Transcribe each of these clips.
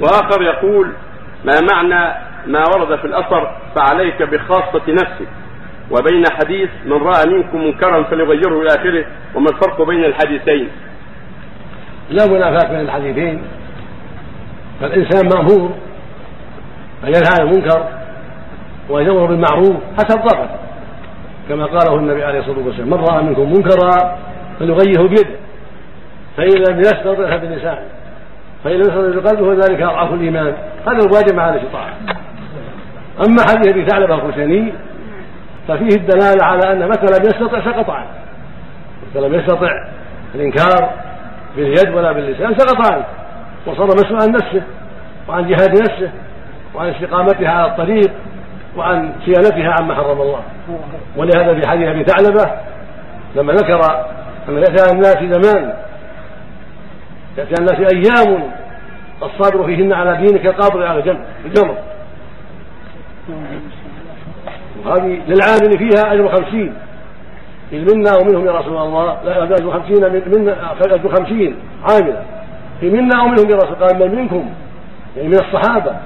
وآخر يقول ما معنى ما ورد في الأثر فعليك بخاصة نفسك وبين حديث من رأى منكم منكرا فليغيره إلى آخره وما الفرق بين الحديثين؟ لا منافاة بين الحديثين. فالإنسان مأمور أن ينهى عن المنكر وأن يأمر بالمعروف حسب طاقته كما قاله النبي عليه الصلاة والسلام من رأى منكم منكرا فليغيره بيده فإن لم يستطع فبلسانه. فإن لم يستطع بقلبه فذلك أضعف الإيمان. هذا الواجب مع الاستطاعة أما حديث أبي ثعلبة الخشني ففيه الدلالة على أن متى لم يستطع سقط عنه متى لم يستطع الإنكار باليد ولا باللسان سقط عنه وصار مسؤول عن نفسه وعن جهاد نفسه وعن استقامتها على الطريق وعن صيانتها عما حرم الله. ولهذا في حديث أبي ثعلبة لما ذكر أن على الناس زمان على الناس أيام الصابر فيهن على دينك قابض على الجمر وهذه للعامل فيها أجر خمسين. إذ منا ومنهم يا رسول الله لا أجر خمسين من منا أجر خمسين عاملا في منا ومنهم يا رسول قال من منكم؟ يعني من الصحابة.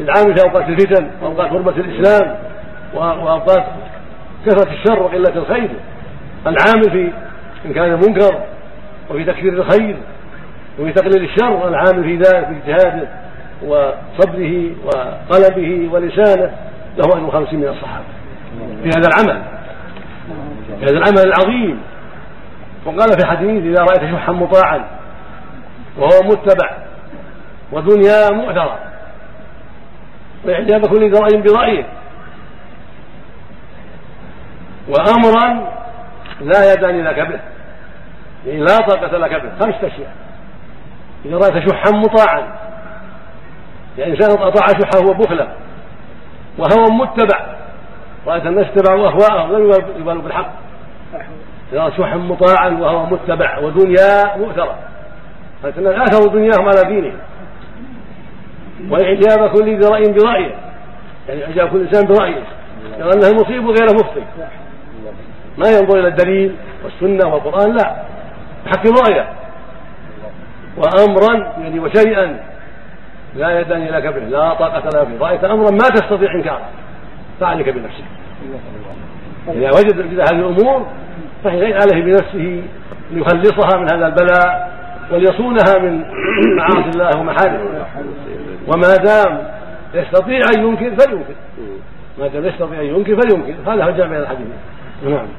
العامل في أوقات الفتن وأوقات غربة الإسلام وأوقات كثرة الشر وقلة الخير. العامل في إنكار المنكر وفي تكثير الخير. وفي تقليل الشر العامل في ذلك في اجتهاده وصبره وقلبه ولسانه له أجر خمسين من الصحابة. في هذا العمل. في هذا العمل العظيم. وقال في حديث إذا رأيت شحا مطاعا وهو متبع ودنيا مؤثرة وإعجاب كل ذرأي برأيه وأمرا لا يدان لك به يعني لا طاقة لك به. خمسة أشياء. إذا رأيت شحا مطاعا. يعني إنسان أطاع شحه هو بخلا وهوى متبع. رأيت الناس اتبعوا أهواءهم لم يبالوا بالحق. إذا شحا مطاعا وهو متبع ودنيا مؤثرة. رأيت الناس آثروا دنياهم على دينهم. وإعجاب كل ذي رأي برأيه. يعني إعجاب كل إنسان برأيه. يرى أنه مصيب وغير مخطئ ما ينظر إلى الدليل والسنة والقرآن لا. يحكم رأيه. وأمرا يعني وشيئا لا يدان لك به لا طاقة لك به رأيت أمرا ما تستطيع إنكاره. فعليك بنفسك. إذا وجد هذه الأمور فهي عليه بنفسه ليخلصها من هذا البلاء وليصونها من معاصي الله ومحارمه وما دام يستطيع أن ينكر فلينكر. ما دام يستطيع أن ينكر فلينكر. هذا هو جامع الحديث. نعم.